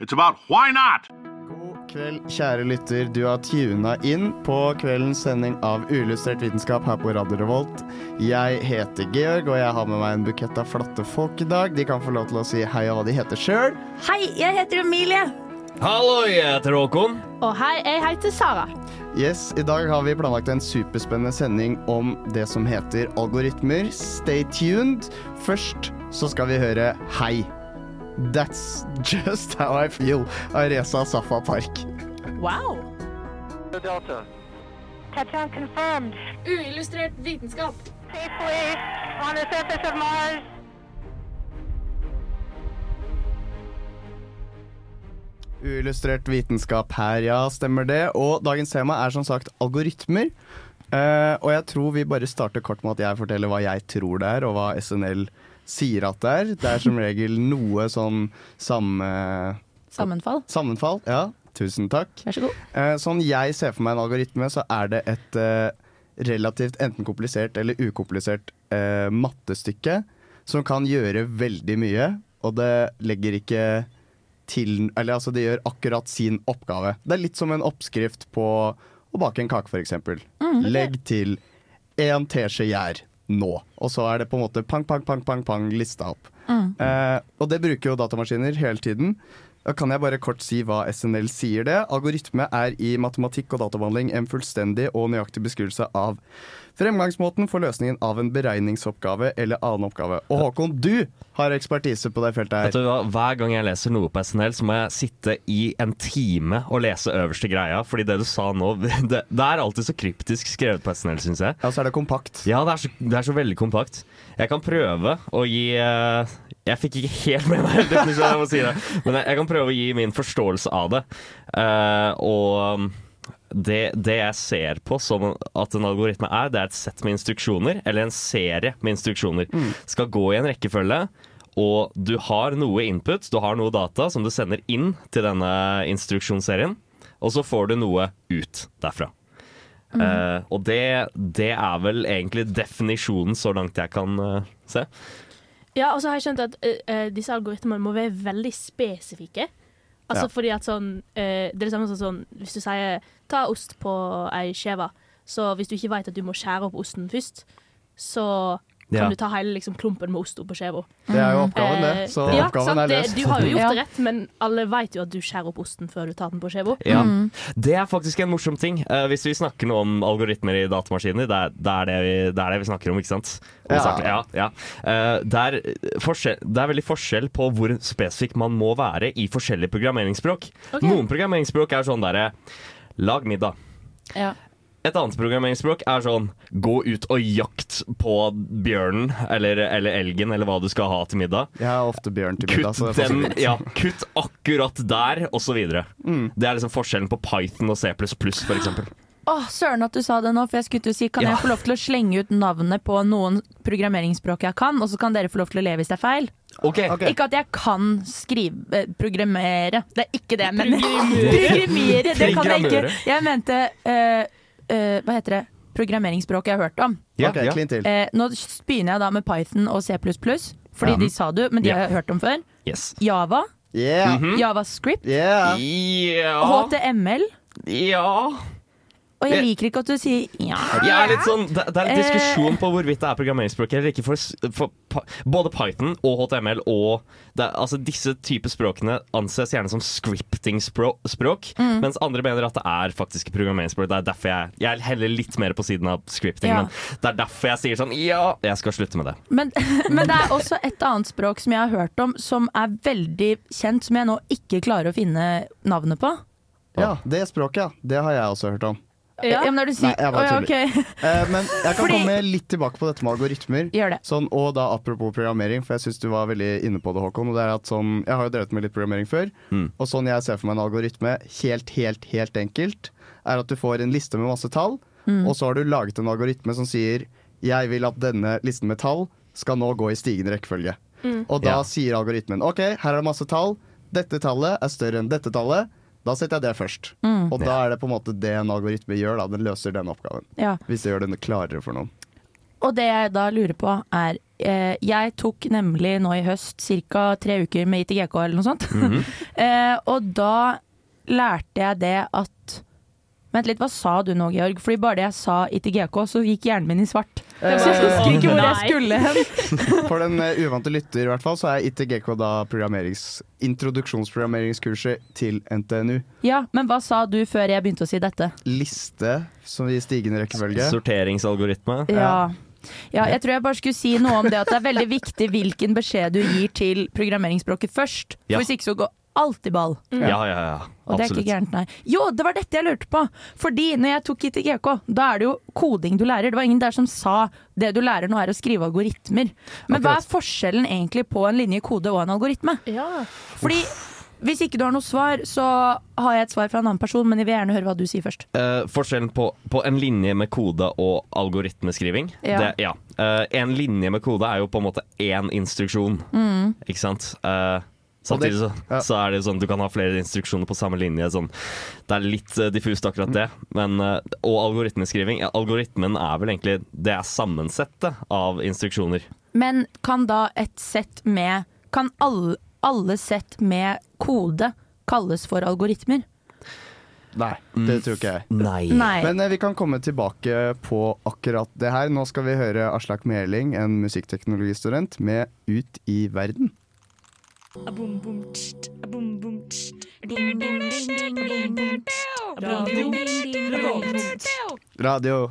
it's about why not. God kveld, kjære lytter. Du har tuna inn på kveldens sending av Uillustrert vitenskap her på Radio Revolt. Jeg heter Georg, og jeg har med meg en bukett av flotte folk i dag. De kan få lov til å si hei og hva de heter sjøl. Hei, jeg heter Emilie. Hallo, jeg heter Håkon. Og hei, jeg heter Sara. Yes, I dag har vi planlagt en superspennende sending om det som heter algoritmer. Stay tuned. Først så skal vi høre Hei. That's just how I feel Areza Safa Park. Wow. Delta. Touchdown confirmed. Uillustrert vitenskap. Safely on the surface of Mars. Uillustrert vitenskap her, ja, stemmer det. Og dagens tema er som sagt algoritmer. Uh, og jeg tror vi bare starter kort med at jeg forteller hva jeg tror det er, og hva SNL sier at det er. Det er som regel noe sånn samme Sammenfall. Sammenfall. Ja, tusen takk. Vær så god. Eh, sånn jeg ser for meg en algoritme, så er det et eh, relativt enten komplisert eller ukomplisert eh, mattestykke som kan gjøre veldig mye, og det legger ikke til Eller altså, det gjør akkurat sin oppgave. Det er litt som en oppskrift på å bake en kake, f.eks. Mm, Legg til én teskje gjær nå. Og så er det på en måte pang, pang, pang, pang, pang lista opp. Mm. Eh, og det bruker jo datamaskiner hele tiden. Kan jeg bare kort si hva SNL sier det. Algoritme er i matematikk og databehandling en fullstendig og nøyaktig beskrivelse av fremgangsmåten for løsningen av en beregningsoppgave eller annen oppgave. Og Håkon, du har ekspertise på det feltet Vet her. du hva? Hver gang jeg leser noe på SNL, så må jeg sitte i en time og lese øverste greia. Fordi det du sa nå, det, det er alltid så kryptisk skrevet på SNL, syns jeg. Ja, så er det kompakt. Ja, det er, så, det er så veldig kompakt. Jeg kan prøve å gi eh, Jeg fikk ikke helt med meg definisjonen, jeg må si det. Men jeg, kan prøve å gi min forståelse av det. Eh, og det, det jeg ser på som at en algoritme er, det er et sett med instruksjoner, eller en serie med instruksjoner. Skal gå i en rekkefølge. Og du har noe input, du har noe data som du sender inn til denne instruksjonsserien. Og så får du noe ut derfra. Eh, og det, det er vel egentlig definisjonen så langt jeg kan uh, se. Ja, og så har jeg skjønt at uh, disse algoritmene må være veldig spesifikke. Altså Ja. fordi at sånn Det er det samme som sånn Hvis du sier 'ta ost på ei skive', så hvis du ikke vet at du må skjære opp osten først, så kan Ja. du ta hele liksom, klumpen med ost oppå skiva. Det er jo oppgaven, det. Eh, Så ja, oppgaven sant, er det, løst. du har jo gjort det rett, men alle vet jo at du skjærer opp osten før du tar den på skiva. Ja. Mm. Det er faktisk en morsom ting. Uh, hvis vi snakker noe om algoritmer i datamaskiner, det er, det er, det, vi, det, er det vi snakker om, ikke sant? Ja. Ja, ja. Eh, det, er det er veldig forskjell på hvor spesifikk man må være i forskjellige programmeringsspråk. Okay. Noen programmeringsspråk er sånn derre Lag middag. Ja. Et annet programmeringsspråk er sånn gå ut og jakt på bjørnen eller, eller elgen eller hva du skal ha til middag. Jeg har ofte bjørn til middag, Kutt, den, ja, kutt akkurat der, osv. Mm. Det er liksom forskjellen på Python og C++, for eksempel. Åh, Søren at du sa det nå, for jeg skulle til å si Kan Ja. jeg få lov til å slenge ut navnet på noen programmeringsspråk jeg kan, og så kan dere få lov til å le hvis det er feil? Ok, Okay. Ikke at jeg kan skrive eh, Programmere. Det er ikke det, men Programmere! Det kan jeg ikke. Jeg mente eh, eh, Hva heter det? Programmeringsspråk jeg har hørt om. ja, okay, ja. Eh, nå begynner jeg da med Python og C++, fordi Ja. de sa du, men de Ja. har jeg hørt om før. Yes. Java, Yeah! Mhm. Javascript, Yeah! HTML Ja og jeg liker ikke at du sier ja. Jeg er litt sånn, det, det er en Eh. diskusjon på hvorvidt det er programmeringsspråk eller ikke. For, for både Python og HTML og det, altså Disse typer språkene anses gjerne som scripting-språk, Mm. mens andre mener at det er faktisk programmeringsspråk. Det er derfor jeg, jeg er heller litt mer på siden av scripting, Ja. men det er derfor jeg sier sånn ja, jeg skal slutte med det. Men, men det er også et annet språk som jeg har hørt om, som er veldig kjent, som jeg nå ikke klarer å finne navnet på. Ja, det språket, ja. Det har jeg også hørt om. Ja, men når du Nei, jeg bare ja, tuller. ok. Eh, men jeg kan Fordi- komme litt tilbake på dette med algoritmer. Gjør det. Sånn, og da apropos programmering, for jeg syns du var veldig inne på det, Håkon. Og det er at sånn, jeg har jo drevet med litt programmering før, Mm. og sånn jeg ser for meg en algoritme, helt, helt, helt enkelt, er at du får en liste med masse tall, Mm. og så har du laget en algoritme som sier jeg vil at denne listen med tall skal nå gå i stigende rekkefølge. Mm. Og da Ja. sier algoritmen OK, her er det masse tall, dette tallet er større enn dette tallet. Da setter jeg det først. Mm. Og da er det på en måte det en algoritme gjør. Da. Den løser den oppgaven. Ja. Hvis det gjør den klarere for noen. Og det jeg da lurer på er eh, Jeg tok nemlig nå i høst ca. tre uker med ITGK eller noe sånt. Mhm. eh, og da lærte jeg det at Vent litt, hva sa du nå, Georg? Fordi bare det jeg sa ITGK, så gikk hjernen min i svart. Eh, jeg husker ikke hvor jeg skulle hen. For den eh, uvante lytter i hvert fall, så er ITGK da programmerings, introduksjonsprogrammeringskurset til NTNU. Ja, men hva sa du før jeg begynte å si dette? Liste som i stigende rekkefølge. Sorteringsalgoritme. Ja. ja, jeg tror jeg bare skulle si noe om det at det er veldig viktig hvilken beskjed du gir til programmeringsspråket først. Ja. For hvis ikke så går alt i ball. Ja, ja, ja. Og det er ikke gærent, nei. Jo, det var dette jeg lurte på! Fordi når jeg tok ITGK, da er det jo koding du lærer. Det var ingen der som sa det du lærer nå er å skrive algoritmer. Men hva er forskjellen egentlig på en linje kode og en algoritme? Ja. Fordi hvis ikke du har noe svar, så har jeg et svar fra en annen person, men jeg vil gjerne høre hva du sier først. Uh, forskjellen på, på en linje med kode og algoritmeskriving Ja. det, ja. Uh, En linje med kode er jo på en måte én instruksjon, Mm. ikke sant? Eh, samtidig så, ja. så er det sånn du kan ha flere instruksjoner på samme linje. Sånn. Det er litt eh, diffust akkurat det. Men, eh, og algoritmeskriving. Ja, algoritmen er vel egentlig Det er sammensettet av instruksjoner. Men kan da et sett med Kan alle, alle sett med kode kalles for algoritmer? Nei, det tror ikke jeg. Nei. Nei. Men eh, vi kan komme tilbake på akkurat det her. Nå skal vi høre Aslak Meling, en musikkteknologistudent, med Ut i verden. Radio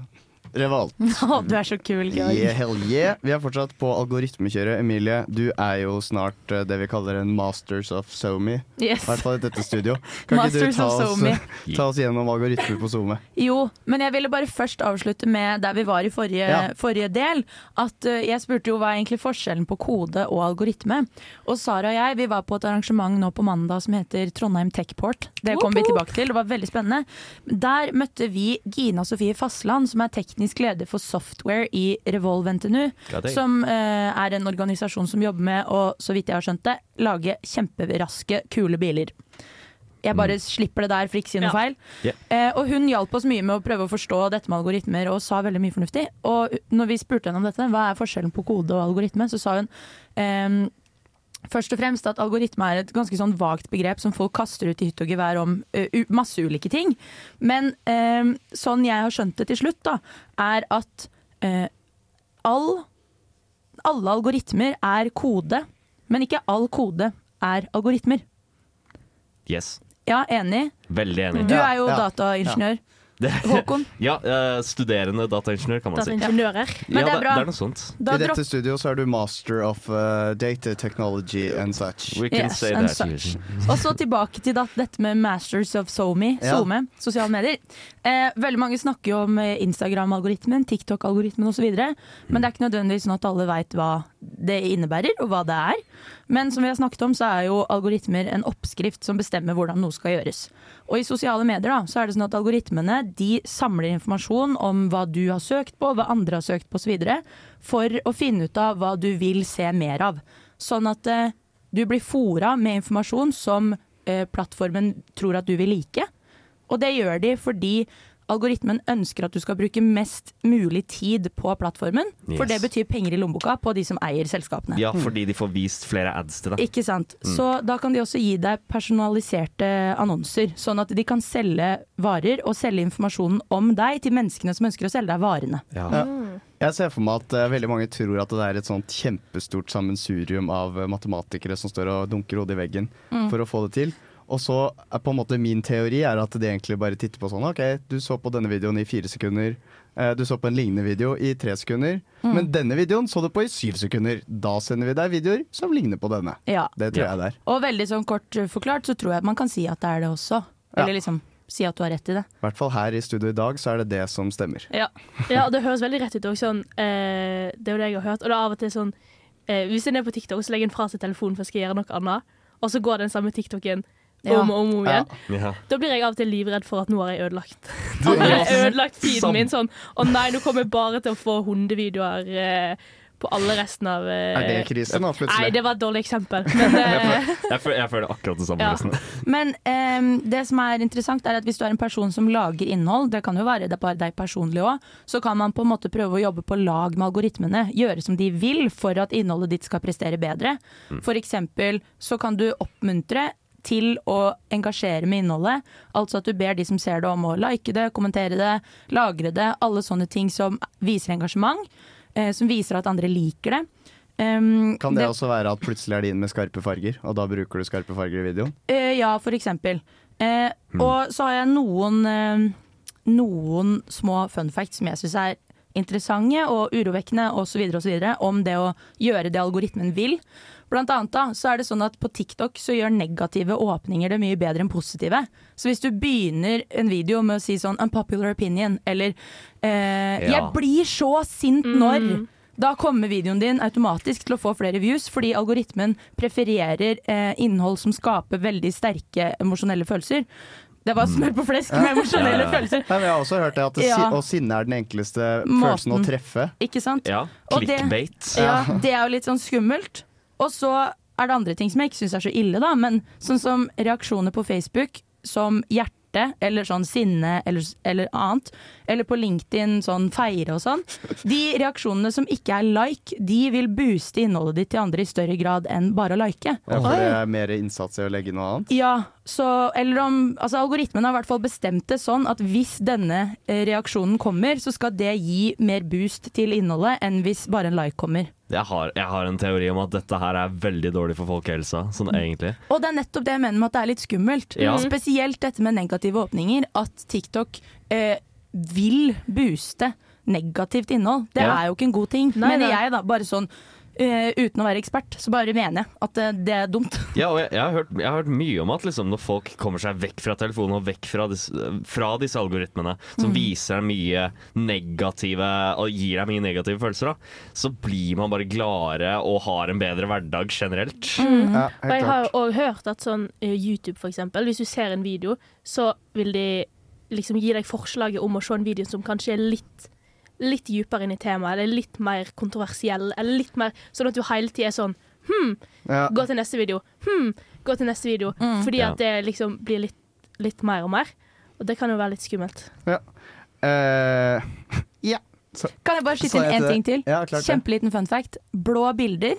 Revolt. Du er så kul, Georg. Yeah, hell yeah. Vi er fortsatt på algoritmekjøret. Emilie, du er jo snart eh, det vi kaller en masters of SoMe. Yes. I hvert fall i dette studio. Kan ikke du ta of oss, SoMe. ta oss gjennom algoritmer på SoMe? Jo, men jeg ville bare først avslutte med der vi var i forrige, Ja. forrige del. At eh, Jeg spurte jo hva er egentlig forskjellen på kode og algoritme. Og Sara og jeg vi var på et arrangement nå på mandag som heter Trondheim Techport. Det kom vi tilbake til, det var veldig spennende. Der møtte vi Gina Sofie Fassland, som er teknisk leder for software i Revolve NTNU. Som eh, er en organisasjon som jobber med å, så vidt jeg har skjønt det, lage kjemperaske, kule biler. Jeg bare slipper det der for ikke å si noe Ja. feil. Yeah. Eh, og hun hjalp oss mye med å prøve å forstå dette med algoritmer, og sa veldig mye fornuftig. Og når vi spurte henne om dette, hva er forskjellen på kode og algoritme, så sa hun ehm, først og fremst at algoritme er et ganske sånn vagt begrep som folk kaster ut i hytt og gevær om uh, masse ulike ting. Men uh, sånn jeg har skjønt det til slutt, da, er at uh, all, alle algoritmer er kode, men ikke all kode er algoritmer. Yes. Ja, enig. Veldig enig. Du er jo ja, dataingeniør. Det- Håkon? Ja, eh, studerende dataingeniør, kan man si. Dataingeniører. Men ja, det er bra. det er noe sånt. Da I dette studio så er du master of uh, data technology and such. We can Yes, say and that. such. Og så tilbake til dat- dette med Masters of SoMe, Ja. SoMe sosiale medier. Eh, veldig mange snakker jo om eh, Instagram-algoritmen, TikTok-algoritmen osv. Men det er ikke nødvendigvis sånn at alle veit hva det innebærer, og hva det er. Men som vi har snakket om, så er jo algoritmer en oppskrift som bestemmer hvordan noe skal gjøres. Og i sosiale medier da, så er det sånn at algoritmene de samler informasjon om hva du har søkt på, hva andre har søkt på osv. for å finne ut av hva du vil se mer av. Sånn at eh, du blir fora med informasjon som eh, plattformen tror at du vil like. Og det gjør de fordi algoritmen ønsker at du skal bruke mest mulig tid på plattformen. For det betyr penger i lommeboka på de som eier selskapene. Ja, fordi de får vist flere ads til deg. Ikke sant. Mm. Så da kan de også gi deg personaliserte annonser, sånn at de kan selge varer og selge informasjonen om deg til menneskene som ønsker å selge deg varene. Ja. Jeg ser for meg at uh, veldig mange tror at det er et sånt kjempestort sammensurium av eh, matematikere som står og dunker hodet i veggen Mm. for å få det til. Og så er på en måte min teori er at de egentlig bare titter på sånn OK, du så på denne videoen i fire sekunder. eh, Du så på en lignende video i tre sekunder. Mm. Men denne videoen så du på i syv sekunder. Da sender vi deg videoer som ligner på denne. Ja. Det tror jeg det er. Og veldig sånn kort uh, forklart så tror jeg man kan si at det er det også. Eller liksom si at du har rett i det. I hvert fall her i studio i dag så er det det som stemmer. Ja. Ja, og det høres veldig rett ut òg. Sånn, eh, det er jo det jeg har hørt. Og det er av og til sånn eh, Hvis en er på TikTok, så legger en fra seg telefonen for å skal gjøre noe annet, og så går den samme TikToken Ja. om og om, igjen. Ja. Da blir jeg av og til livredd for at nå har jeg ødelagt Nå har jeg ødelagt feeden min sånn. Å nei, nå kommer jeg bare til å få hundevideoer eh, på alle resten av eh, Er det krise nå, plutselig? Nei, det var et dårlig eksempel. Men Jeg, eh, føler, jeg, føler, jeg føler akkurat det samme. Ja. Men ehm, det som er interessant er at hvis du er en person som lager innhold, det kan jo være det bare deg personlig òg, så kan man på en måte prøve å jobbe på lag med algoritmene. Gjøre som de vil for at innholdet ditt skal prestere bedre. For eksempel så kan du oppmuntre til å engasjere med innholdet. Altså at du ber de som ser det om å like det, kommentere det, lagre det. Alle sånne ting som viser engasjement. eh, som viser at andre liker det. Um, Kan det, også være at plutselig er det inn med skarpe farger, og da bruker du skarpe farger i videoen? Eh, ja, for eksempel. Eh, Og så har jeg noen, eh, noen små fun facts som jeg syns er interessante og urovekkende osv. om det å gjøre det algoritmen vil. Blant annet da, så er det sånn at på TikTok så gjør negative åpninger det mye bedre enn positive. Så hvis du begynner en video med å si sånn 'unpopular opinion' eller eh, 'jeg blir så sint når' Da kommer videoen din automatisk til å få flere views, fordi algoritmen prefererer eh, innhold som skaper veldig sterke emosjonelle følelser. Det var smør på flesk med emosjonelle Ja, ja, ja. følelser. Nei, men jeg har også hørt det at det, Ja. si- og sinne er den enkleste Måten. følelsen å treffe. Ikke sant? Ja, Og det- clickbait. Ja, det er jo litt sånn skummelt. Og så er det andre ting som jeg ikke syns er så ille, da. Men sånn som reaksjoner på Facebook som hjerte, eller sånn sinne eller, eller annet. Eller på LinkedIn sånn feire og sånn. De reaksjonene som ikke er like, de vil booste innholdet ditt til andre i større grad enn bare å like. Ja, for det er mer innsats i å legge noe annet. Ja, så, eller om, altså Algoritmen har i hvert fall bestemt det sånn at hvis denne eh, reaksjonen kommer, så skal det gi mer boost til innholdet enn hvis bare en like kommer. Jeg har, jeg har en teori om at dette her er veldig dårlig for folkehelsa, sånn egentlig. Og det er nettopp det jeg mener med at det er litt skummelt. Ja. Spesielt dette med negative åpninger. At TikTok eh, vil booste negativt innhold. Det Ja. er jo ikke en god ting, Nei, mener nei. jeg, da. Bare sånn eh, uten å være ekspert, så bare mener jeg at det, det er dumt. Ja, og jeg, jeg, har hørt, jeg har hørt mye om at liksom, når folk kommer seg vekk fra telefonen og vekk fra, disse, fra disse algoritmene, som Mm. viser deg mye negative og gir deg mye negative følelser, da, så blir man bare gladere og har en bedre hverdag generelt. Mm. Ja, Og jeg har òg hørt at sånn eh, YouTube, for eksempel, hvis du ser en video, så vil de liksom gi deg forslaget om å se en video som kanskje er litt Litt dypere inn i temaet, eller litt mer kontroversiell, eller litt mer sånn at du hele tida er sånn Hm, Ja. gå til neste video. Hm, gå til neste video. Fordi Ja. at det liksom blir litt, litt mer og mer. Og det kan jo være litt skummelt. Eh, ja. Så, Kan jeg bare skyte inn én ting til? Ja, klart. Kjempeliten fun fact. Blå bilder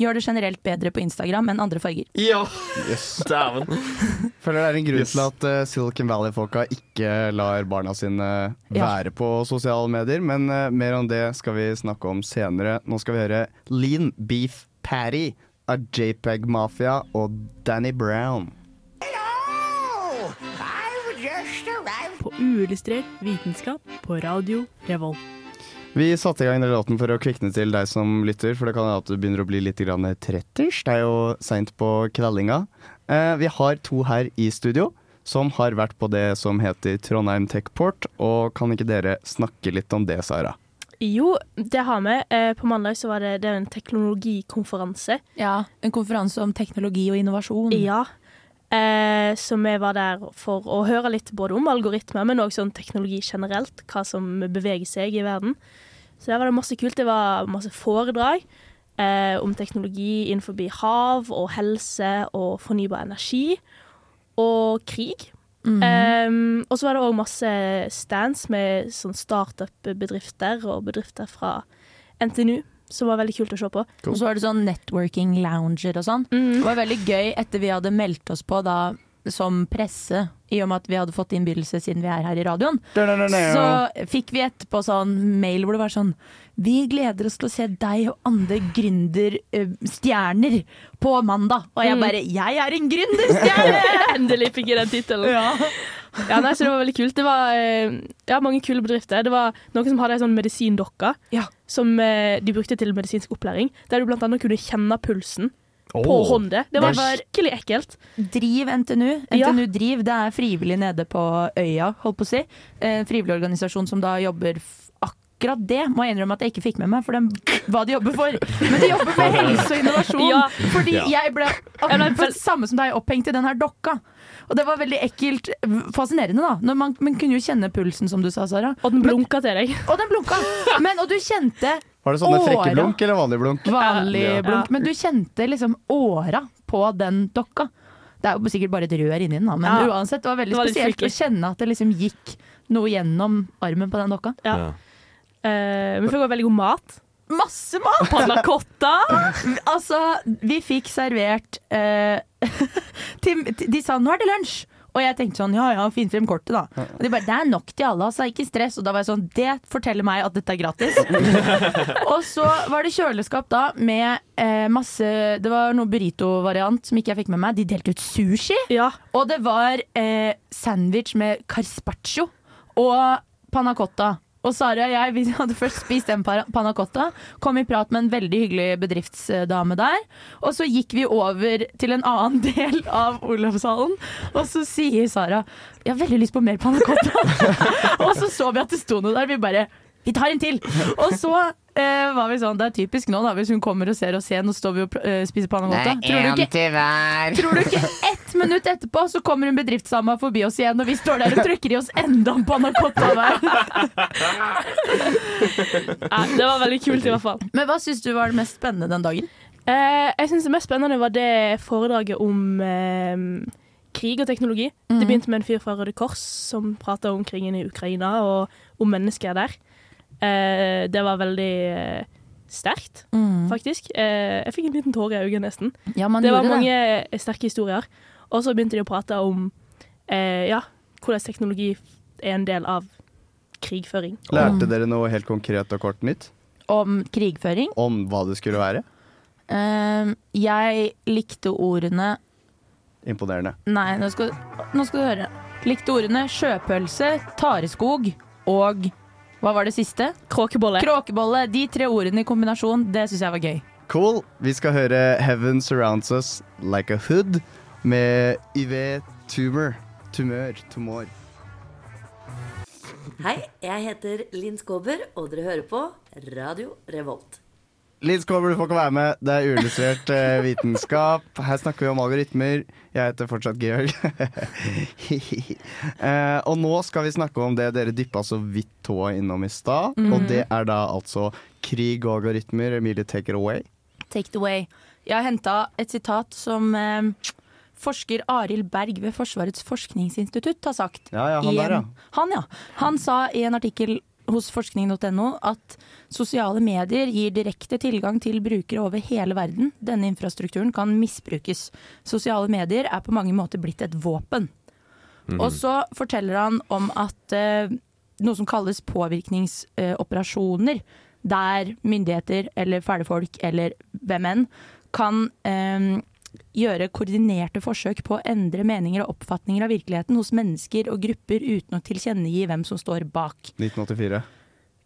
gjør det generelt bedre på Instagram enn andre farger. Ja, yes. dæven! Føler det er en grunn Yes. til at uh, Silicon Valley-folka ikke lar barna sine Ja. være på sosiale medier, men uh, mer om det skal vi snakke om senere. Nå skal vi høre Lean Beef Patty av JPEG Mafia og Danny Brown. På uillustrert vitenskap på radio Revolt. Vi satte i gang den låten for å kvikne til deg som lytter, for det kan hende at du begynner å bli litt tretters. Det er jo seint på kvellinga. Eh, vi har to her i studio som har vært på det som heter Trondheim Techport. Og kan ikke dere snakke litt om det, Sara? Jo, det har vi. Eh, På mandag så var det, det en teknologikonferanse. Ja, En konferanse om teknologi og innovasjon. Ja. Eh, så vi var der for å høre litt både om algoritmer, men òg sånn teknologi generelt. Hva som beveger seg i verden. Så der var det masse kult. Det var masse foredrag eh, om teknologi innenfor hav og helse og fornybar energi. Og krig. Mm -hmm. eh, og så var det òg masse stands med sånn startup-bedrifter og bedrifter fra NTNU, som var veldig kult å se på. Og så var det sånn networking lounger og sånn. Det var veldig gøy etter vi hadde meldt oss på da som presse, i og med at vi hadde fått innbydelse siden vi er her i radioen. Så fikk vi etterpå sånn mail hvor det var sånn Vi gleder oss til å se deg og andre gründerstjerner på mandag. Og jeg Mm. bare Jeg er en gründerstjerne! Endelig fikk jeg den tittelen. Ja. Ja, nei, så det var veldig kult. Det var eh, ja, mange kule bedrifter. Det var noen som hadde ei sånn medisindokke som eh, de brukte til medisinsk opplæring. Der du blant annet kunne kjenne pulsen på Åh. hånda. Det var skikkelig ekkelt. Driv NTNU. Ja. NTNU Driv, det er frivillig nede på øya, holdt på å si. En frivillig organisasjon som da jobber Akkurat det må jeg innrømme at jeg ikke fikk med meg, for dem, hva de jobber for. Men de jobber med helse og innovasjon. Ja. Fordi Ja. jeg ble akkurat for samme som deg opphengt i den her dokka. Og det var veldig ekkelt. Fascinerende, da. Når man, man kunne jo kjenne pulsen, som du sa, Sara. Og den blunka til deg. Og den blunka. Men, og du kjente Var det sånne frekke åra. blunk eller vanlig blunk? Vanlig Ja. blunk. Men du kjente liksom åra på den dokka. Det er jo sikkert bare et rør inni den, da. men Ja. uansett, det var veldig Det var spesielt å kjenne at det liksom gikk noe gjennom armen på den dokka. Ja. Eh, vi fikk også veldig god mat. Masse mat! Panna cotta. altså, vi fikk servert eh, til, De sa 'nå er det lunsj'. Og jeg tenkte sånn, ja ja, finn frem kortet da. Og de bare, det er nok til alle, altså, ikke stress. Og da var jeg sånn, det forteller meg at dette er gratis. og så var det kjøleskap da med eh, masse, det var noe burrito-variant som ikke jeg fikk med meg. De delte ut sushi. Og det var eh, sandwich med carspaccio og panna cotta. Og Sara og jeg vi hadde først spist en pa- panna cotta, kom i prat med en veldig hyggelig bedriftsdame der. Og så gikk vi over til en annen del av Olavshallen, og så sier Sara jeg har veldig lyst på mer panna cotta. og så så vi at det sto noe der. Vi bare vi tar en til! Og så var vi sånn, det er typisk nå da, hvis hun kommer og ser oss igjen, og står vi og eh, spiser panna cotta. Tror du ikke. Tror du ikke ett minutt etterpå så kommer hun bedriftsdama forbi oss igjen, og vi står der og trykker i oss enda en panna cotta hver? Ja, det var veldig kult, i hvert fall. Men hva syns du var det mest spennende den dagen? Eh, jeg syns det mest spennende var det foredraget om eh, krig og teknologi. Mm. Det begynte med en fyr fra Røde Kors som prata om krigen i Ukraina og om mennesker der. Eh, det var veldig eh, sterkt, mm. faktisk. Eh, jeg fikk en liten tåre i øyet, nesten. Ja, man det var mange det. sterke historier. Og så begynte de å prate om eh, ja, hvordan teknologi er en del av krigføring. Lærte dere noe helt konkret og kort nytt Om krigføring? om hva det skulle være? Uh, jeg likte ordene Imponerende. Nei, nå skal, nå skal du høre. Likte ordene sjøpølse, tareskog og hva var det siste? Kråkebolle. Kråkebolle. De tre ordene i kombinasjon, det syns jeg var gøy. Cool. Vi skal høre Heaven Surrounds Us Like a Hood med Yve Tumor. Tumør. Tumor. Hei, jeg heter Linn Skåber, og dere hører på Radio Revolt. Linn Skåber, du får ikke være med. Det er uillustrert uh, vitenskap. Her snakker vi om algoritmer. Jeg heter fortsatt Georg. uh, og nå skal vi snakke om det dere dyppa så vidt tåa innom i stad. Mhm. Og det er da altså krig og algoritmer. Emilie, take it away. Take it away. Jeg har henta et sitat som uh, forsker Arild Berg ved Forsvarets forskningsinstitutt har sagt. Ja, ja, han en, der, ja. Han, ja. Han sa i en artikkel hos forskning.no at sosiale medier gir direkte tilgang til brukere over hele verden. Denne infrastrukturen kan misbrukes. Sosiale medier er på mange måter blitt et våpen. Mm. Og så forteller han om at eh, noe som kalles påvirkningsoperasjoner, der myndigheter eller fælefolk eller hvem enn kan eh, gjøre koordinerte forsøk på å endre meninger og oppfatninger av virkeligheten hos mennesker og grupper uten å tilkjennegi hvem som står bak. 1984.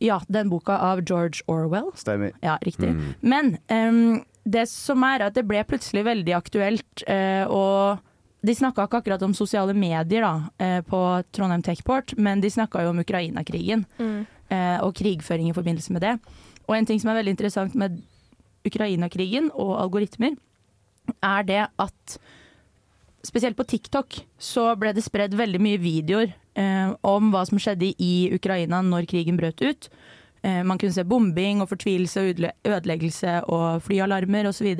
Ja, den boka av George Orwell. Stemmer. Ja, riktig. Mm. Men um, det som er at det ble plutselig veldig aktuelt, uh, og de snakka ikke akkurat om sosiale medier da, uh, på Trondheim Techport, men de snakka jo om Ukraina-krigen Mm. uh, og krigføring i forbindelse med det. Og en ting som er veldig interessant med Ukraina-krigen og algoritmer, er det at spesielt på TikTok så ble det spredd veldig mye videoer eh, om hva som skjedde i Ukraina når krigen brøt ut. Eh, man kunne se bombing og fortvilelse og ødeleggelse og flyalarmer osv.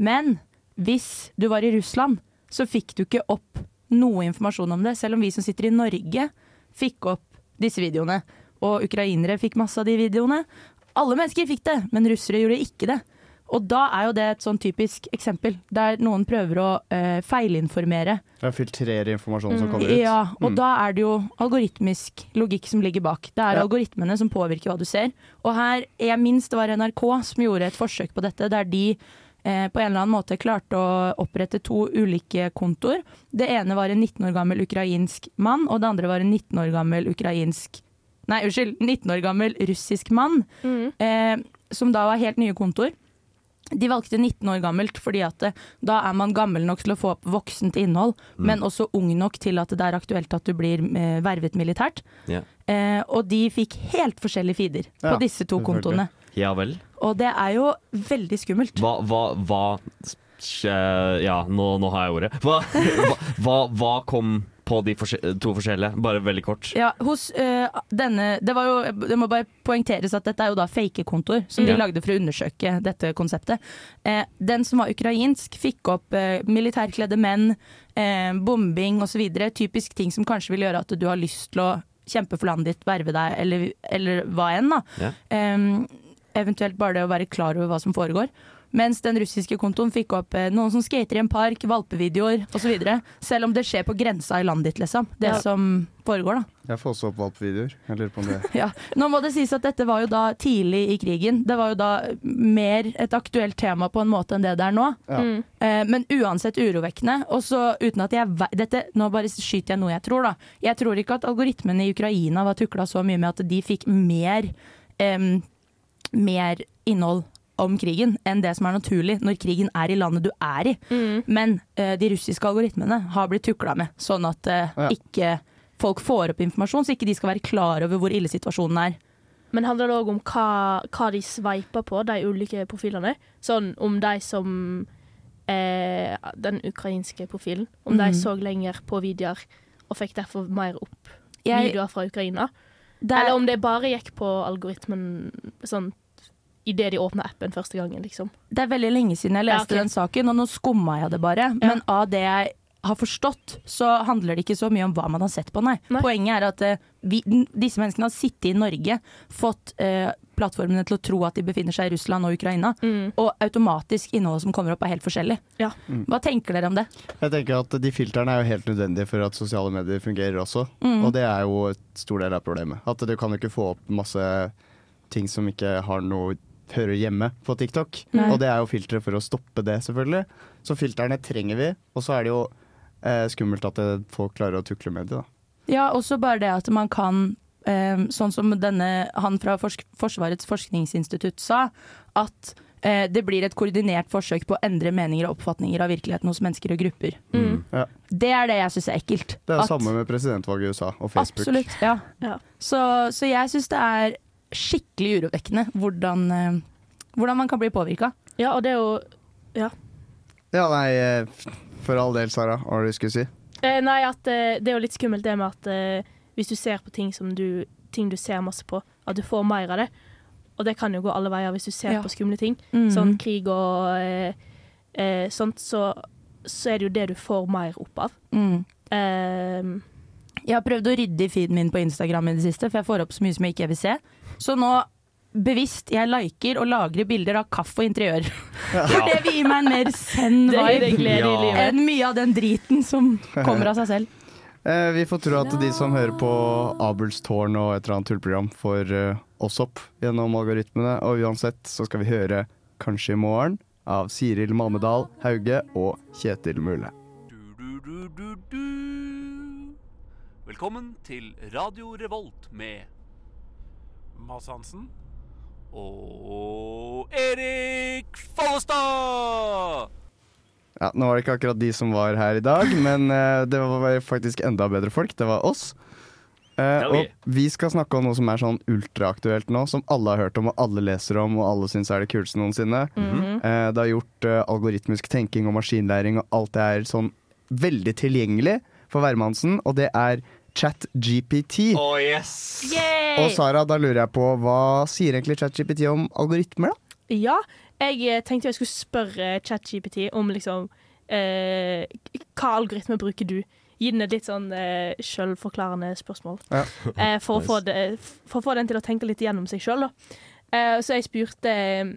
Men hvis du var i Russland, så fikk du ikke opp noe informasjon om det, selv om vi som sitter i Norge fikk opp disse videoene. Og ukrainere fikk masse av de videoene. Alle mennesker fikk det, men russere gjorde ikke det. Og da er jo det et sånn typisk eksempel, der noen prøver å eh, feilinformere. Ja, filtrere informasjonen som kommer ut. Ja, og Mm. da er det jo algoritmisk logikk som ligger bak. Det er Ja. algoritmene som påvirker hva du ser. Og her, jeg minst det var NRK som gjorde et forsøk på dette, der de eh, på en eller annen måte klarte å opprette to ulike kontoer. Det ene var en 19 år gammel ukrainsk mann, og det andre var en 19 år gammel ukrainsk Nei, unnskyld, 19 år gammel russisk mann, eh, som da var helt nye kontoer. De valgte 19 år gammelt fordi at det, da er man gammel nok til å få opp voksent innhold, Mm. men også ung nok til at det er aktuelt at du blir eh, vervet militært. Yeah. Eh, og de fikk helt forskjellige feeder Ja, på disse to kontoene. Ja vel. Og det er jo veldig skummelt. Hva, hva, hva Ja, nå, nå har jeg ordet. Hva, hva, hva, hva kom på de forse to forskjellige? Bare veldig kort. Ja, hos eh, denne Det var jo Det må bare poengteres at dette er jo da fake-kontoer som de lagde for å undersøke dette konseptet. Eh, den som var ukrainsk, fikk opp eh, militærkledde menn, eh, bombing osv. Typisk ting som kanskje vil gjøre at du har lyst til å kjempe for landet ditt, verve deg, eller, eller hva enn. da. Ja. Eh, eventuelt bare det å være klar over hva som foregår. Mens den russiske kontoen fikk opp eh, noen som skater i en park, valpevideoer osv. Selv om det skjer på grensa i landet ditt, liksom. Det Ja. som foregår, da. Jeg får også opp valpevideoer. Jeg lurer på om det Ja. Nå må det sies at dette var jo da tidlig i krigen. Det var jo da mer et aktuelt tema på en måte enn det det er nå. Ja. Mm. Eh, men uansett urovekkende. Og så uten at jeg ve- dette, Nå bare skyter jeg noe jeg tror, da. Jeg tror ikke at algoritmene i Ukraina var tukla så mye med at de fikk mer, em, mer innhold om krigen enn det som er naturlig når krigen er i landet du er i. Men uh, de russiske algoritmene har blitt tukla med, sånn at uh, Ja. ikke folk får opp informasjon, så ikke de skal være klar over hvor ille situasjonen er. Men handler det òg om hva, hva de sveiper på, de ulike profilene? Sånn om de som eh, Den ukrainske profilen. Om de Mhm. så lenger på videoer og fikk derfor mer opp Jeg- videoer fra Ukraina. Det er- Eller om det bare gikk på algoritmen sånn idet de åpna appen første gangen, liksom. Det er veldig lenge siden jeg Ja, leste den saken, og nå skumma jeg det bare. Men av det jeg har forstått, så handler det ikke så mye om hva man har sett på, nei. Poenget er at uh, vi, disse menneskene har sittet i Norge, fått uh, plattformene til å tro at de befinner seg i Russland og Ukraina, og automatisk innholdet som kommer opp er helt forskjellig. Mm. Hva tenker dere om det? Jeg tenker at De filtrene er jo helt nødvendige for at sosiale medier fungerer også. Mm. Og det er jo et stor del av problemet. At du kan jo ikke få opp masse ting som ikke har noe hører hjemme på TikTok. Nei. Og det er jo filtre for å stoppe det, selvfølgelig. Så filtrene trenger vi. Og så er det jo eh, skummelt at det, folk klarer å tukle med det. da. Ja, også bare det at man kan, eh, sånn som denne, han fra Forsk Forsvarets forskningsinstitutt sa, at eh, det blir et koordinert forsøk på å endre meninger og oppfatninger av virkeligheten hos mennesker og grupper. Ja. Det er det jeg syns er ekkelt. Det er det samme med presidentvalget i USA og Facebook. Absolutt, ja. Så, så jeg syns det er skikkelig urovekkende hvordan, eh, hvordan man kan bli påvirka. Ja, og det er jo Ja. Ja, nei, eh, for all del, Sara. Hva var det du skulle si? Eh, nei, at eh, det er jo litt skummelt det med at eh, hvis du ser på ting som du ting du ser masse på, at du får mer av det. Og det kan jo gå alle veier hvis du ser Ja. på skumle ting. Mm. Sånn krig og eh, eh, sånt, så, så er det jo det du får mer opp av. Mm. Jeg har prøvd å rydde i feeden min på Instagram i det siste, for jeg får opp så mye som jeg ikke vil se. Så nå bevisst jeg liker og lagrer bilder av kaffe og interiør. For det vil gi meg en mer deg vibe ja. enn mye av den driten som kommer av seg selv. Eh, vi får tro at de som hører på Abelstårn og et eller annet tullprogram, får eh, oss opp gjennom algoritmene. Og uansett så skal vi høre Kanskje i morgen av Siril Malmedal Hauge og Kjetil Mule. Velkommen til Radio Revolt med Mads Hansen og Erik Follestad! Ja, nå var det ikke akkurat de som var her i dag, men uh, det var faktisk enda bedre folk. Det var oss. Uh, og vi skal snakke om noe som er sånn ultraaktuelt nå, som alle har hørt om, og alle leser om, og alle syns er det kuleste noensinne. Mm -hmm. uh, det har gjort algoritmisk tenking og maskinlæring, og alt det er sånn veldig tilgjengelig for hvermannsen, og det er ChatGPT. Oh, yes! Og Sara, da lurer jeg på, hva sier egentlig ChatGPT om algoritmer, da? ja, jeg eh, tenkte jeg skulle spørre ChatGPT om liksom eh, Hva algoritme bruker du gi den et litt sånn eh, selvforklarende spørsmål. Ja. Eh, for, å få det, for å få den til å tenke litt gjennom seg sjøl. Eh, så jeg spurte eh,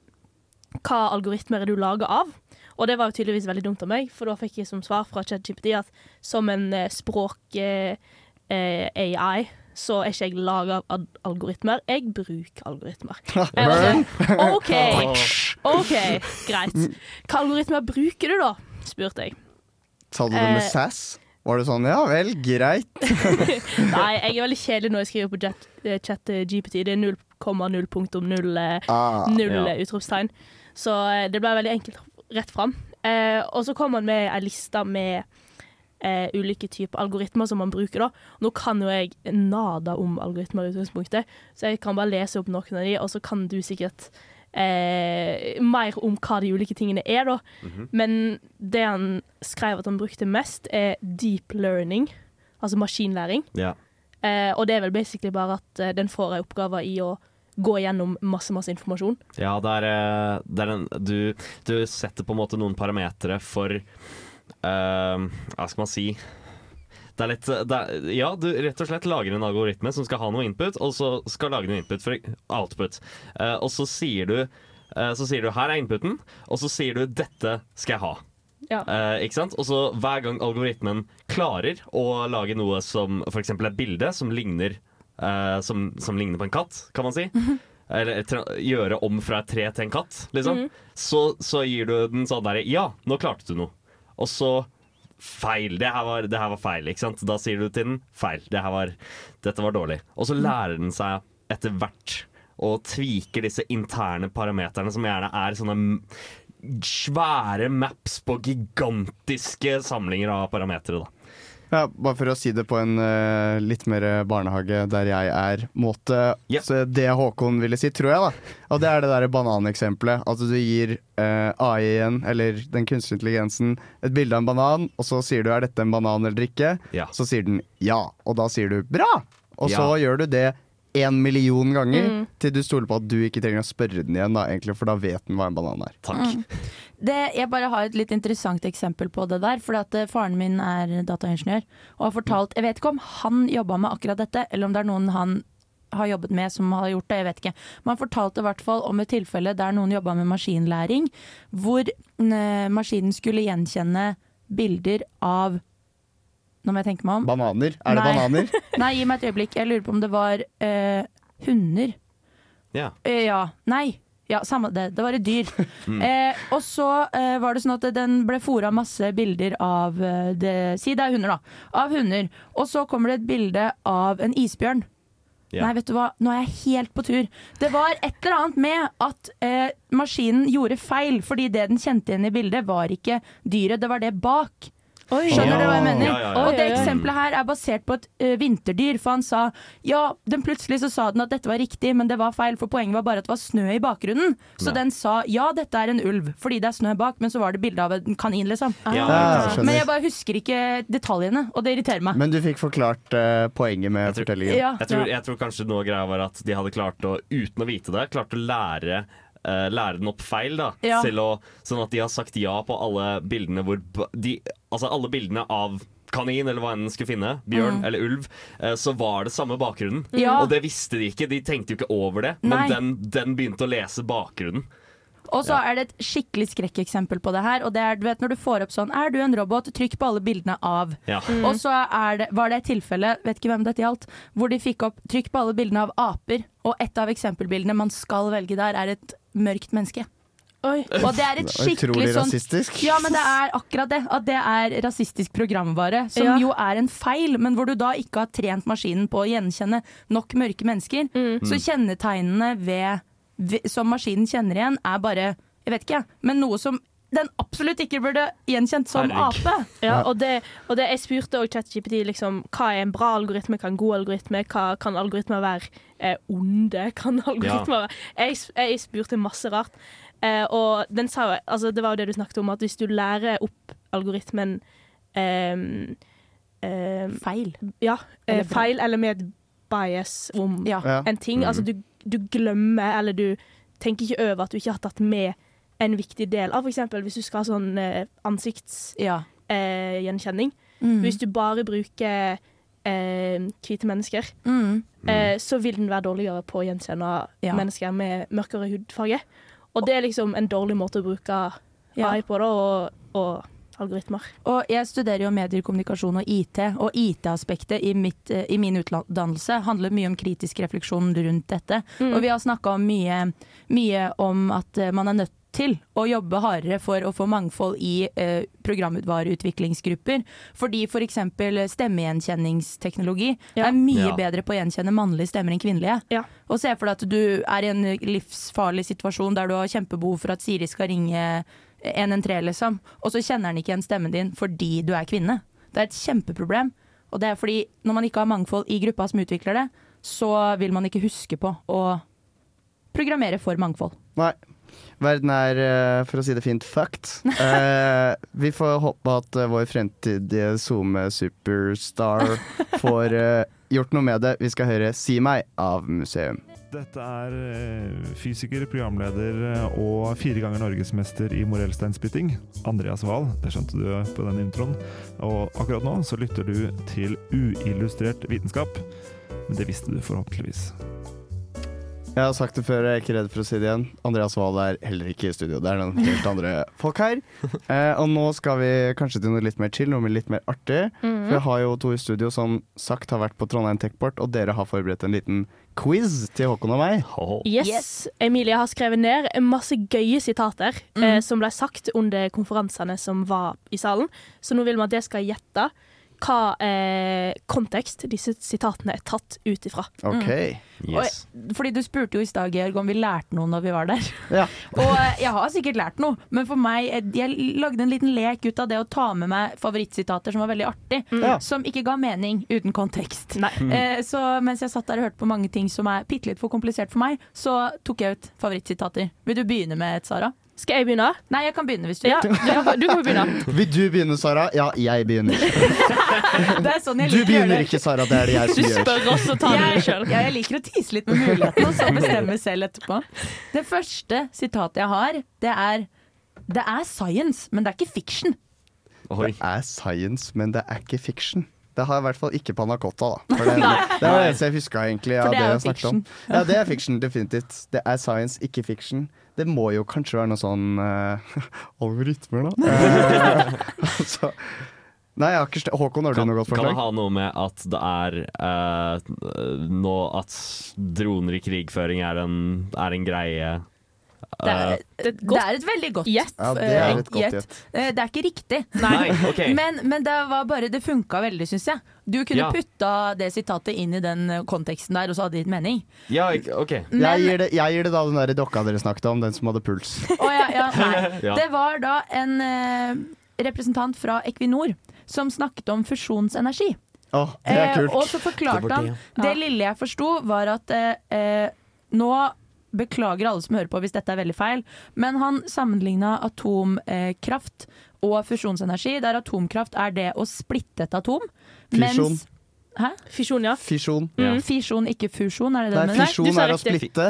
hva algoritmer er du lager av. Og det var jo tydeligvis veldig dumt av meg, for da fikk jeg som svar fra ChatGPT at som en eh, språk-AI så er ikke jeg laga av algoritmer. Jeg bruker algoritmer. OK, OK, greit. Hva algoritmer bruker du, da? spurte jeg. Sa du det med Eh, sass? Var det sånn ja vel, greit? Nei, jeg er veldig kjedelig når jeg skriver på chat, eh, chat eh, GPT. Det er 0,0.0 eh, Ah, 0 ja. eh, utropstegn. Så eh, det ble veldig enkelt rett fram. Eh, og så kom han med ei liste med eh, ulike typer algoritmer som man bruker. da. Nå kan jo jeg nada om algoritmer i utgangspunktet, så jeg kan bare lese opp noen av de, og så kan du sikkert eh, mer om hva de ulike tingene er, da. Mhm. Men det han skrev at han brukte mest, er deep learning, altså maskinlæring. Ja. Eh, og det er vel basically bare at eh, den får ei oppgave i å gå gjennom masse, masse informasjon. Ja, det er, eh, det er en du, du setter på en måte noen parametere for eh, Hva skal man si? Det er litt det er, Ja, du rett og slett lager en algoritme som skal ha noe input, og så skal lage noe input for output. Uh, og så sier du uh, Så sier du 'her er inputen', og så sier du 'dette skal jeg ha'. Ja. Eh, ikke sant? Og så hver gang algoritmen klarer å lage noe som f.eks. et bilde som ligner, eh, som, som ligner på en katt, kan man si. Eller tra gjøre om fra et tre til en katt, liksom. Mhm. så, så gir du den sånn derre Ja, nå klarte du noe. Og så feil. Det her, var, det her var feil, ikke sant. Da sier du til den feil. Det var, dette var dårlig. Og så lærer den seg etter hvert å tvike disse interne parameterne, som gjerne er sånne svære maps på gigantiske samlinger av parametere, da. Ja, bare for å si det på en uh, litt mer barnehage der jeg er måte. Så det Håkon ville si, tror jeg, da. Og det er det der bananeksempelet. At du gir uh, AI-en, eller den kunstige intelligensen, et bilde av en banan, og så sier du 'er dette en banan eller ikke'? Yeah. Så sier den ja, og da sier du 'bra'! Og så Ja. gjør du det en million ganger Mm. til du stoler på at du ikke trenger å spørre den igjen, da, egentlig, for da vet den hva en banan er. Mm. Det, jeg bare har et litt interessant eksempel på det der. For at eh, faren min er dataingeniør og har fortalt Jeg vet ikke om han jobba med akkurat dette, eller om det er noen han har jobbet med som har gjort det, jeg vet ikke. Men han fortalte i hvert fall om et tilfelle der noen jobba med maskinlæring, hvor eh, maskinen skulle gjenkjenne bilder av Nå må jeg tenke meg om. Bananer? Er det Nei. bananer? Nei, gi meg et øyeblikk. Jeg lurer på om det var eh, hunder. Ja. Eh, ja. Nei. Ja, samme det. Det var et dyr. Mm. eh, og så eh, var det sånn at den ble fora masse bilder av eh, det, Si det er hunder, da. Av hunder. Og så kommer det et bilde av en isbjørn. Ja. Nei, vet du hva, nå er jeg helt på tur. Det var et eller annet med at eh, maskinen gjorde feil, fordi det den kjente igjen i bildet, var ikke dyret, det var det bak. Skjønner du hva jeg mener? Ja, ja, ja. Og det Oi, oi, oi. eksempelet her er basert på et uh, vinterdyr, for han sa ja, den plutselig så sa den at dette var riktig, men det var feil, for poenget var bare at det var snø i bakgrunnen. Så Ja. den sa ja, dette er en ulv, fordi det er snø bak, men så var det bilde av en kanin, liksom. Ja, jeg men jeg bare husker ikke detaljene, og det irriterer meg. Men du fikk forklart uh, poenget med fortellingen. Ja. Jeg tror, jeg tror kanskje noe av greia var at de hadde klart å, uten å vite det, klart å lære eh, lære den opp feil, da. Ja. Å, sånn at de har sagt ja på alle bildene hvor de, Altså alle bildene av kanin, eller hva enn den skulle finne, bjørn Mm. eller ulv, eh, så var det samme bakgrunnen. Ja. Og det visste de ikke, de tenkte jo ikke over det, Nei. men den, den begynte å lese bakgrunnen. Og så er det et skikkelig skrekkeksempel på det her. Og det er du vet, når du får opp sånn Er du en robot? Trykk på alle bildene av. Ja. Mm. Og så er det, var det et tilfelle, vet ikke hvem dette gjaldt, hvor de fikk opp Trykk på alle bildene av aper. Og et av eksempelbildene man skal velge der, er et mørkt menneske. Oi. Og det er et skikkelig sånn rasistisk. Ja, men det er akkurat det. At det er rasistisk programvare. Som Ja. jo er en feil, men hvor du da ikke har trent maskinen på å gjenkjenne nok mørke mennesker. Så kjennetegnene ved, ved, som maskinen kjenner igjen, er bare Jeg vet ikke, men noe som den absolutt ikke burde gjenkjent som Herregud. ape. Ja, og det, og det jeg spurte også ChatGPT liksom, hva er en bra algoritme, hva er en god algoritme, hva kan algoritmer være eh, onde, kan algoritmer være jeg, jeg spurte masse rart, eh, og den sa jo, altså det var jo det du snakket om, at hvis du lærer opp algoritmen eh, ehm, Feil. Ja, eh, Eller feil eller med bias om Ja. Ja. en ting. Mm. Altså du, du glemmer, eller du tenker ikke over at du ikke har tatt med en viktig del av eksempel hvis du skal ha sånn eh, ansiktsgjenkjenning. Ja. Eh. Mm. Hvis du bare bruker eh, hvite mennesker, Mm. eh, så vil den være dårligere på å gjenkjenne Ja. mennesker med mørkere hudfarge. Og det er liksom en dårlig måte å bruke. AI på, da, og, og algoritmer. Og jeg studerer jo medier, kommunikasjon og IT, og IT-aspektet i, i min utdannelse handler mye om kritisk refleksjon rundt dette. Mm. Og vi har snakka mye, mye om at eh, man er nødt til å jobbe hardere for å få mangfold i eh, programvareutviklingsgrupper. Fordi f.eks. stemmegjenkjenningsteknologi Ja. er mye Ja. bedre på å gjenkjenne mannlige stemmer enn kvinnelige. Ja. Og se for deg at du er i en livsfarlig situasjon der du har kjempebehov for at Siri skal ringe 113, liksom. Og så kjenner han ikke igjen stemmen din fordi du er kvinne. Det er et kjempeproblem. Og det er fordi når man ikke har mangfold i gruppa som utvikler det, så vil man ikke huske på å programmere for mangfold. Nei. Verden er, eh, for å si det fint, fucked. Eh, vi får håpe at eh, vår fremtidige SoMe-superstar får eh, gjort noe med det. Vi skal høre 'Si meg' av Museum. Dette er eh, fysiker, programleder og fire ganger norgesmester i morellsteinspytting, Andreas Wahl. Det skjønte du på den introen. Og akkurat nå så lytter du til uillustrert vitenskap. Men det visste du forhåpentligvis. Jeg har sagt det før, jeg er ikke redd for å si det igjen. Andreas Wahl er heller ikke i studio. Det er noen helt andre folk her. Eh, og nå skal vi kanskje til noe litt mer chill, noe litt mer artig. Mhm. For jeg har jo to i studio som sagt har vært på Trondheim Techport, og dere har forberedt en liten quiz til Håkon og meg. Yes. Emilie har skrevet ned en masse gøye sitater eh, som ble sagt under konferansene som var i salen. Så nå vil vi at dere skal gjette hva eh, kontekst disse sitatene er tatt ut ifra. OK. Yes. Og, fordi du spurte jo i stad, Georg, om vi lærte noe når vi var der. Ja. Og eh, jeg har sikkert lært noe, men for meg eh, Jeg lagde en liten lek ut av det å ta med meg favorittsitater som var veldig artig, Ja. som ikke ga mening uten kontekst. Nei. Eh, så mens jeg satt der og hørte på mange ting som er bitte litt for komplisert for meg, så tok jeg ut favorittsitater. Vil du begynne med et, Sara? Skal jeg begynne? Nei, jeg kan begynne hvis du Ja, vil. du kan, du kan begynne. Vil du begynne, Sara? Ja, jeg begynner. Det er sånn jeg Du begynner ikke, Sara. Det er det jeg Du som gjør. spør oss og tar det Jeg, sjøl. ja, jeg liker å tise litt med mulighetene, og så bestemme selv etterpå. Det første sitatet jeg har, det er Det er science, men det er ikke fiction. Oi. Det er science, men det er ikke fiction. Det har jeg i hvert fall ikke panna cotta, da. For det, det var det eneste jeg huska egentlig av For det det er jeg snakket om. fiction. Ja, det er fiction, definitivt. Det er science, ikke fiction. Det må jo kanskje være noe sånn uh, algoritmer, da. Altså, nei, jeg har ikke Håkon, har du Kan, noe godt kan det ha noe med at det er uh, nå at droner i krigføring er en, er en greie? Det er, Eh, Det et det er et veldig godt gjett. Ja, det eh, er godt gjett. Eh, Det er ikke riktig. nei, okay. Men, men det var bare Det funka veldig, syns jeg. Du kunne Ja. putta det sitatet inn i den eh, konteksten der, og så hadde det gitt mening. Ja, okay. Men, Jeg gir, det, jeg gir det da den der dokka dere snakket om, den som hadde puls. Å, ja, ja, nei. Det var da en eh, representant fra Equinor som snakket om fusjonsenergi. Oh, det er Eh, kult. og så forklarte han det, lille jeg forsto, var at eh, eh, nå Beklager alle som hører på hvis dette er veldig feil, men han sammenligna atomkraft og fusjonsenergi, der atomkraft er det å splitte et atom. Fisjon. Mens, hæ? Fisjon, ja. Fisjon. Mm, Fisjon, ikke fusjon, er det det Nei, du fisjon er å splitte.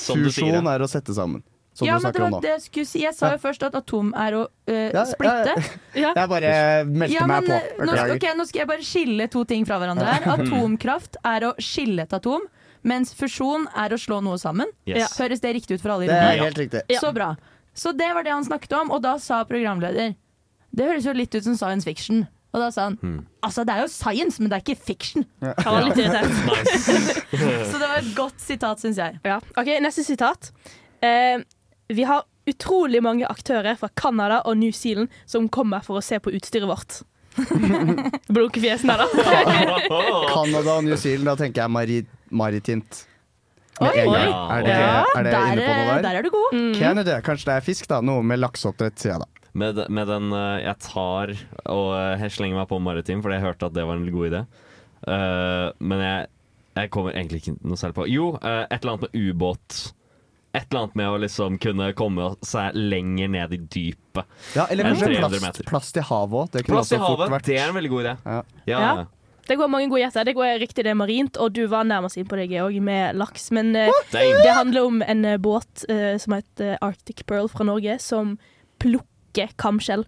Fusjon er å sette sammen. Som ja, du men det var nå. det jeg skulle si. Jeg sa jo først at atom er å uh, Ja, splitte. ja. Jeg bare meldte Ja, meg på. eh, nå, skal- Beklager. nå skal jeg bare skille to ting fra hverandre her. Atomkraft er å skille et atom, mens fusjon er å slå noe sammen. Yes. Høres det riktig ut for alle i Det rommet? er helt riktig. Ja. Så bra. Så det var det han snakket om, og da sa programleder Det høres jo litt ut som science fiction. Og da sa han Hmm. altså det er jo science, men det er ikke fiction. Han var litt irritert. Så det var et godt sitat, syns jeg. Ja. OK, neste sitat. Eh, vi har utrolig mange aktører fra Canada og New Zealand som kommer for å se på utstyret vårt. Blunkefjesene, da. Canada og New Zealand, da tenker jeg mari maritimt. Med Oi, en gang. oi. Er det, Ja, er det der, inne på noe der? der er du god. Mm. Canada, kanskje det er fisk, da. Noe med lakseoppdrett, sier jeg da. Med, med den eh, jeg tar og eh, jeg slenger meg på maritim, fordi jeg hørte at det var en god idé. Uh, men jeg, jeg kommer egentlig ikke noe særlig på. Jo, uh, et eller annet med ubåt. Et eller annet med å liksom kunne komme seg lenger ned i dypet. Ja, eller kanskje 300 plast, plast i havet òg. Det Plass i havet, det er en veldig god idé. Ja. Ja. Ja. Det går mange gode gjetter. Det går riktig, det er marint, og du var nærmest inn på det, Georg, med laks. Men uh, det handler om en uh, båt uh, som heter Arctic Pearl fra Norge, som plukker kamskjell.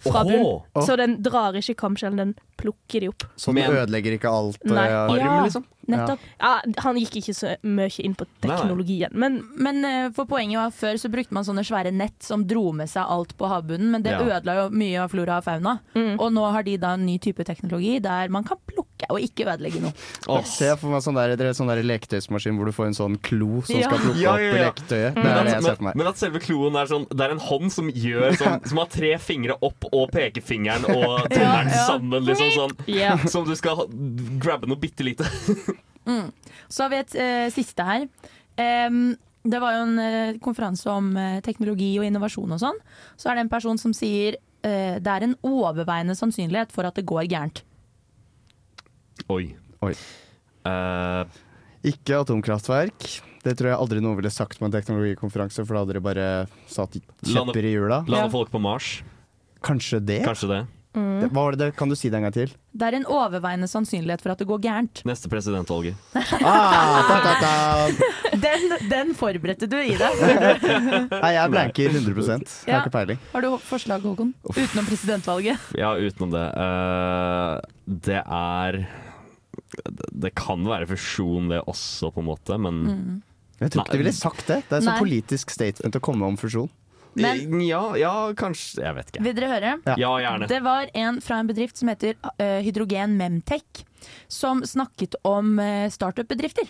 Fra bunn. Så den drar ikke kamskjellen, den plukker de opp. Så den ødelegger ikke alt? Nei. eh, Ja, liksom? nettopp. Ja, han gikk ikke så mye inn på teknologien, men Men eh, for poenget var før så brukte man sånne svære nett som dro med seg alt på havbunnen, men det Ja. ødela jo mye av flora og fauna. Og nå har de da en ny type teknologi der man kan plukke og ikke ødelegge noe. Oh, yes. Se for meg sånn der, det er sånn der leketøysmaskin hvor du får en sånn klo som Ja. skal plukke Ja, ja, opp leketøyet. Det er det jeg ser men, for meg. men at selve kloen er sånn Det er en hånd som gjør sånn Som har tre fingre opp og pekefingeren og tommelen Ja, ja. sammen, liksom sånn. Yeah. Som du skal grabbe noe bitte lite. Mm. Så har vi et uh, siste her. Um, det var jo en uh, konferanse om uh, teknologi og innovasjon og sånn. Så er det en person som sier det er en overveiende sannsynlighet for at det går gærent. Oi. Oi. Uh, Ikke atomkraftverk. Det tror jeg aldri noen ville sagt på en teknologikonferanse, for da hadde dere bare satt kjepper i hjula. Lande folk på Mars. Kanskje det? Kanskje det. Mm. Hva var det? Kan du si det en gang til? Det er en overveiende sannsynlighet for at det går gærent. Neste presidentvalget. Ah, ta, ta, ta. Den, den forberedte du i deg. Nei, jeg blanker 100 Jeg Ja. har ikke peiling. Har du forslag, Håkon? Utenom presidentvalget? Ja, utenom det. Uh, det er Det kan være fusjon, det også, på en måte, men Mm. Jeg tror ikke du ville sagt det. Det er Nei. så politisk statement å komme om fusjon. Men- ja, ja, kanskje Jeg vet ikke. Vil dere høre? Ja. Ja, gjerne. Det var en fra en bedrift som heter uh, Hydrogen Memtech, som snakket om uh, startup-bedrifter.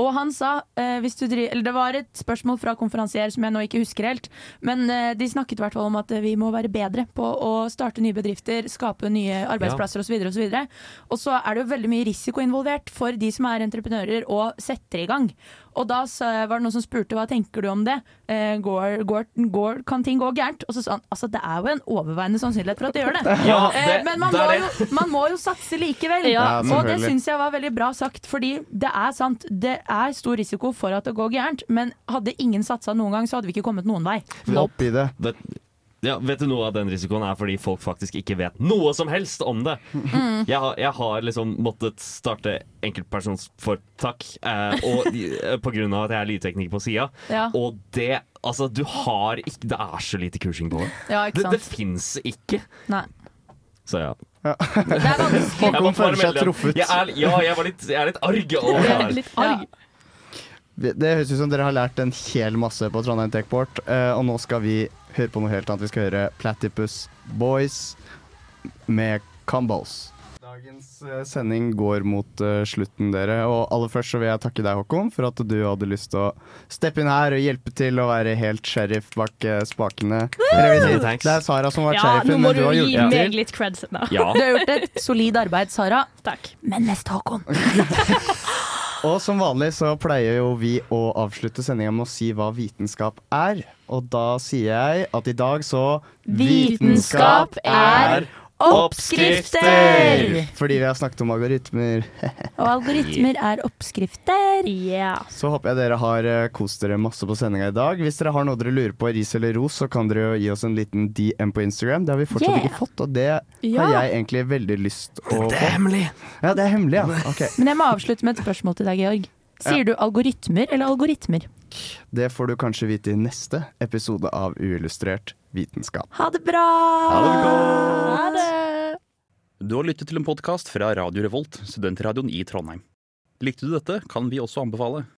Og han sa eh, hvis du driver, eller Det var et spørsmål fra konferansier som jeg nå ikke husker helt. Men eh, de snakket i hvert fall om at eh, vi må være bedre på å starte nye bedrifter, skape nye arbeidsplasser osv. Og, så videre, og så er det jo veldig mye risiko involvert for de som er entreprenører og setter i gang. Og da var det noen som spurte hva tenker du om det. Eh, går, går, går, kan ting gå gærent? Og så sa han altså det er jo en overveiende sannsynlighet for at det gjør det. Ja, eh, det- men man det må, jo, man må jo satse likevel. Ja, og det syns jeg var veldig bra sagt, fordi det er sant. Det er stor risiko for at det går gærent, men hadde ingen satsa noen gang, så hadde vi ikke kommet noen vei. Opp i det. Vet, ja, vet du noe av den risikoen er fordi folk faktisk ikke vet noe som helst om det. Mm. Jeg, har, jeg har liksom måttet starte enkeltpersonsforetak eh, eh, på grunn av at jeg er lydtekniker på sida. Ja. Og det Altså, du har ikke Det er så lite kursing på det. Ja, ikke det, sant? det fins ikke. Nei. Så ja. Det er vanskelig. Jeg Håkon føler seg truffet. Jeg er, ja, jeg, var litt, jeg er litt arg over det her. litt arg. Det det høres ut som dere har lært en hel masse på Trondheim Techport, eh, og nå skal vi høre på noe helt annet. Vi skal høre Platypus Boys med Combos. Dagens eh, sending går mot eh, slutten, dere. Og aller først så vil jeg takke deg, Håkon, for at du hadde lyst til å steppe inn her og hjelpe til å være helt sheriff bak spakene. Det er Sara som har vært Ja, nå sheriffen, må men du du gi meg til. litt creds nå. Ja. Du har gjort et solid arbeid, Sara. Takk. Men mest Håkon. Og som vanlig så pleier jo vi å avslutte sendinga med å si hva vitenskap er. Og da sier jeg at i dag så Vitenskap er oppskrifter! Fordi vi har snakket om algoritmer. Og algoritmer er oppskrifter. Yeah. Så håper jeg dere har eh, kost dere masse på sendinga i dag. Hvis dere har noe dere lurer på, ris eller ros, så kan dere jo gi oss en liten DM på Instagram. Det har vi fortsatt Yeah. ikke fått, og det Ja. har jeg egentlig veldig lyst å få. Det er hemmelig! Ja, det er hemmelig, ja. Okay. Men jeg må avslutte med et spørsmål til deg, Georg. Sier du algoritmer eller algoritmer? Det får du kanskje vite i neste episode av Uillustrert vitenskap. Ha det bra! Ha det godt! Du har lyttet til en podkast fra Radio Revolt, studentradioen i Trondheim. Likte du dette, kan vi også anbefale.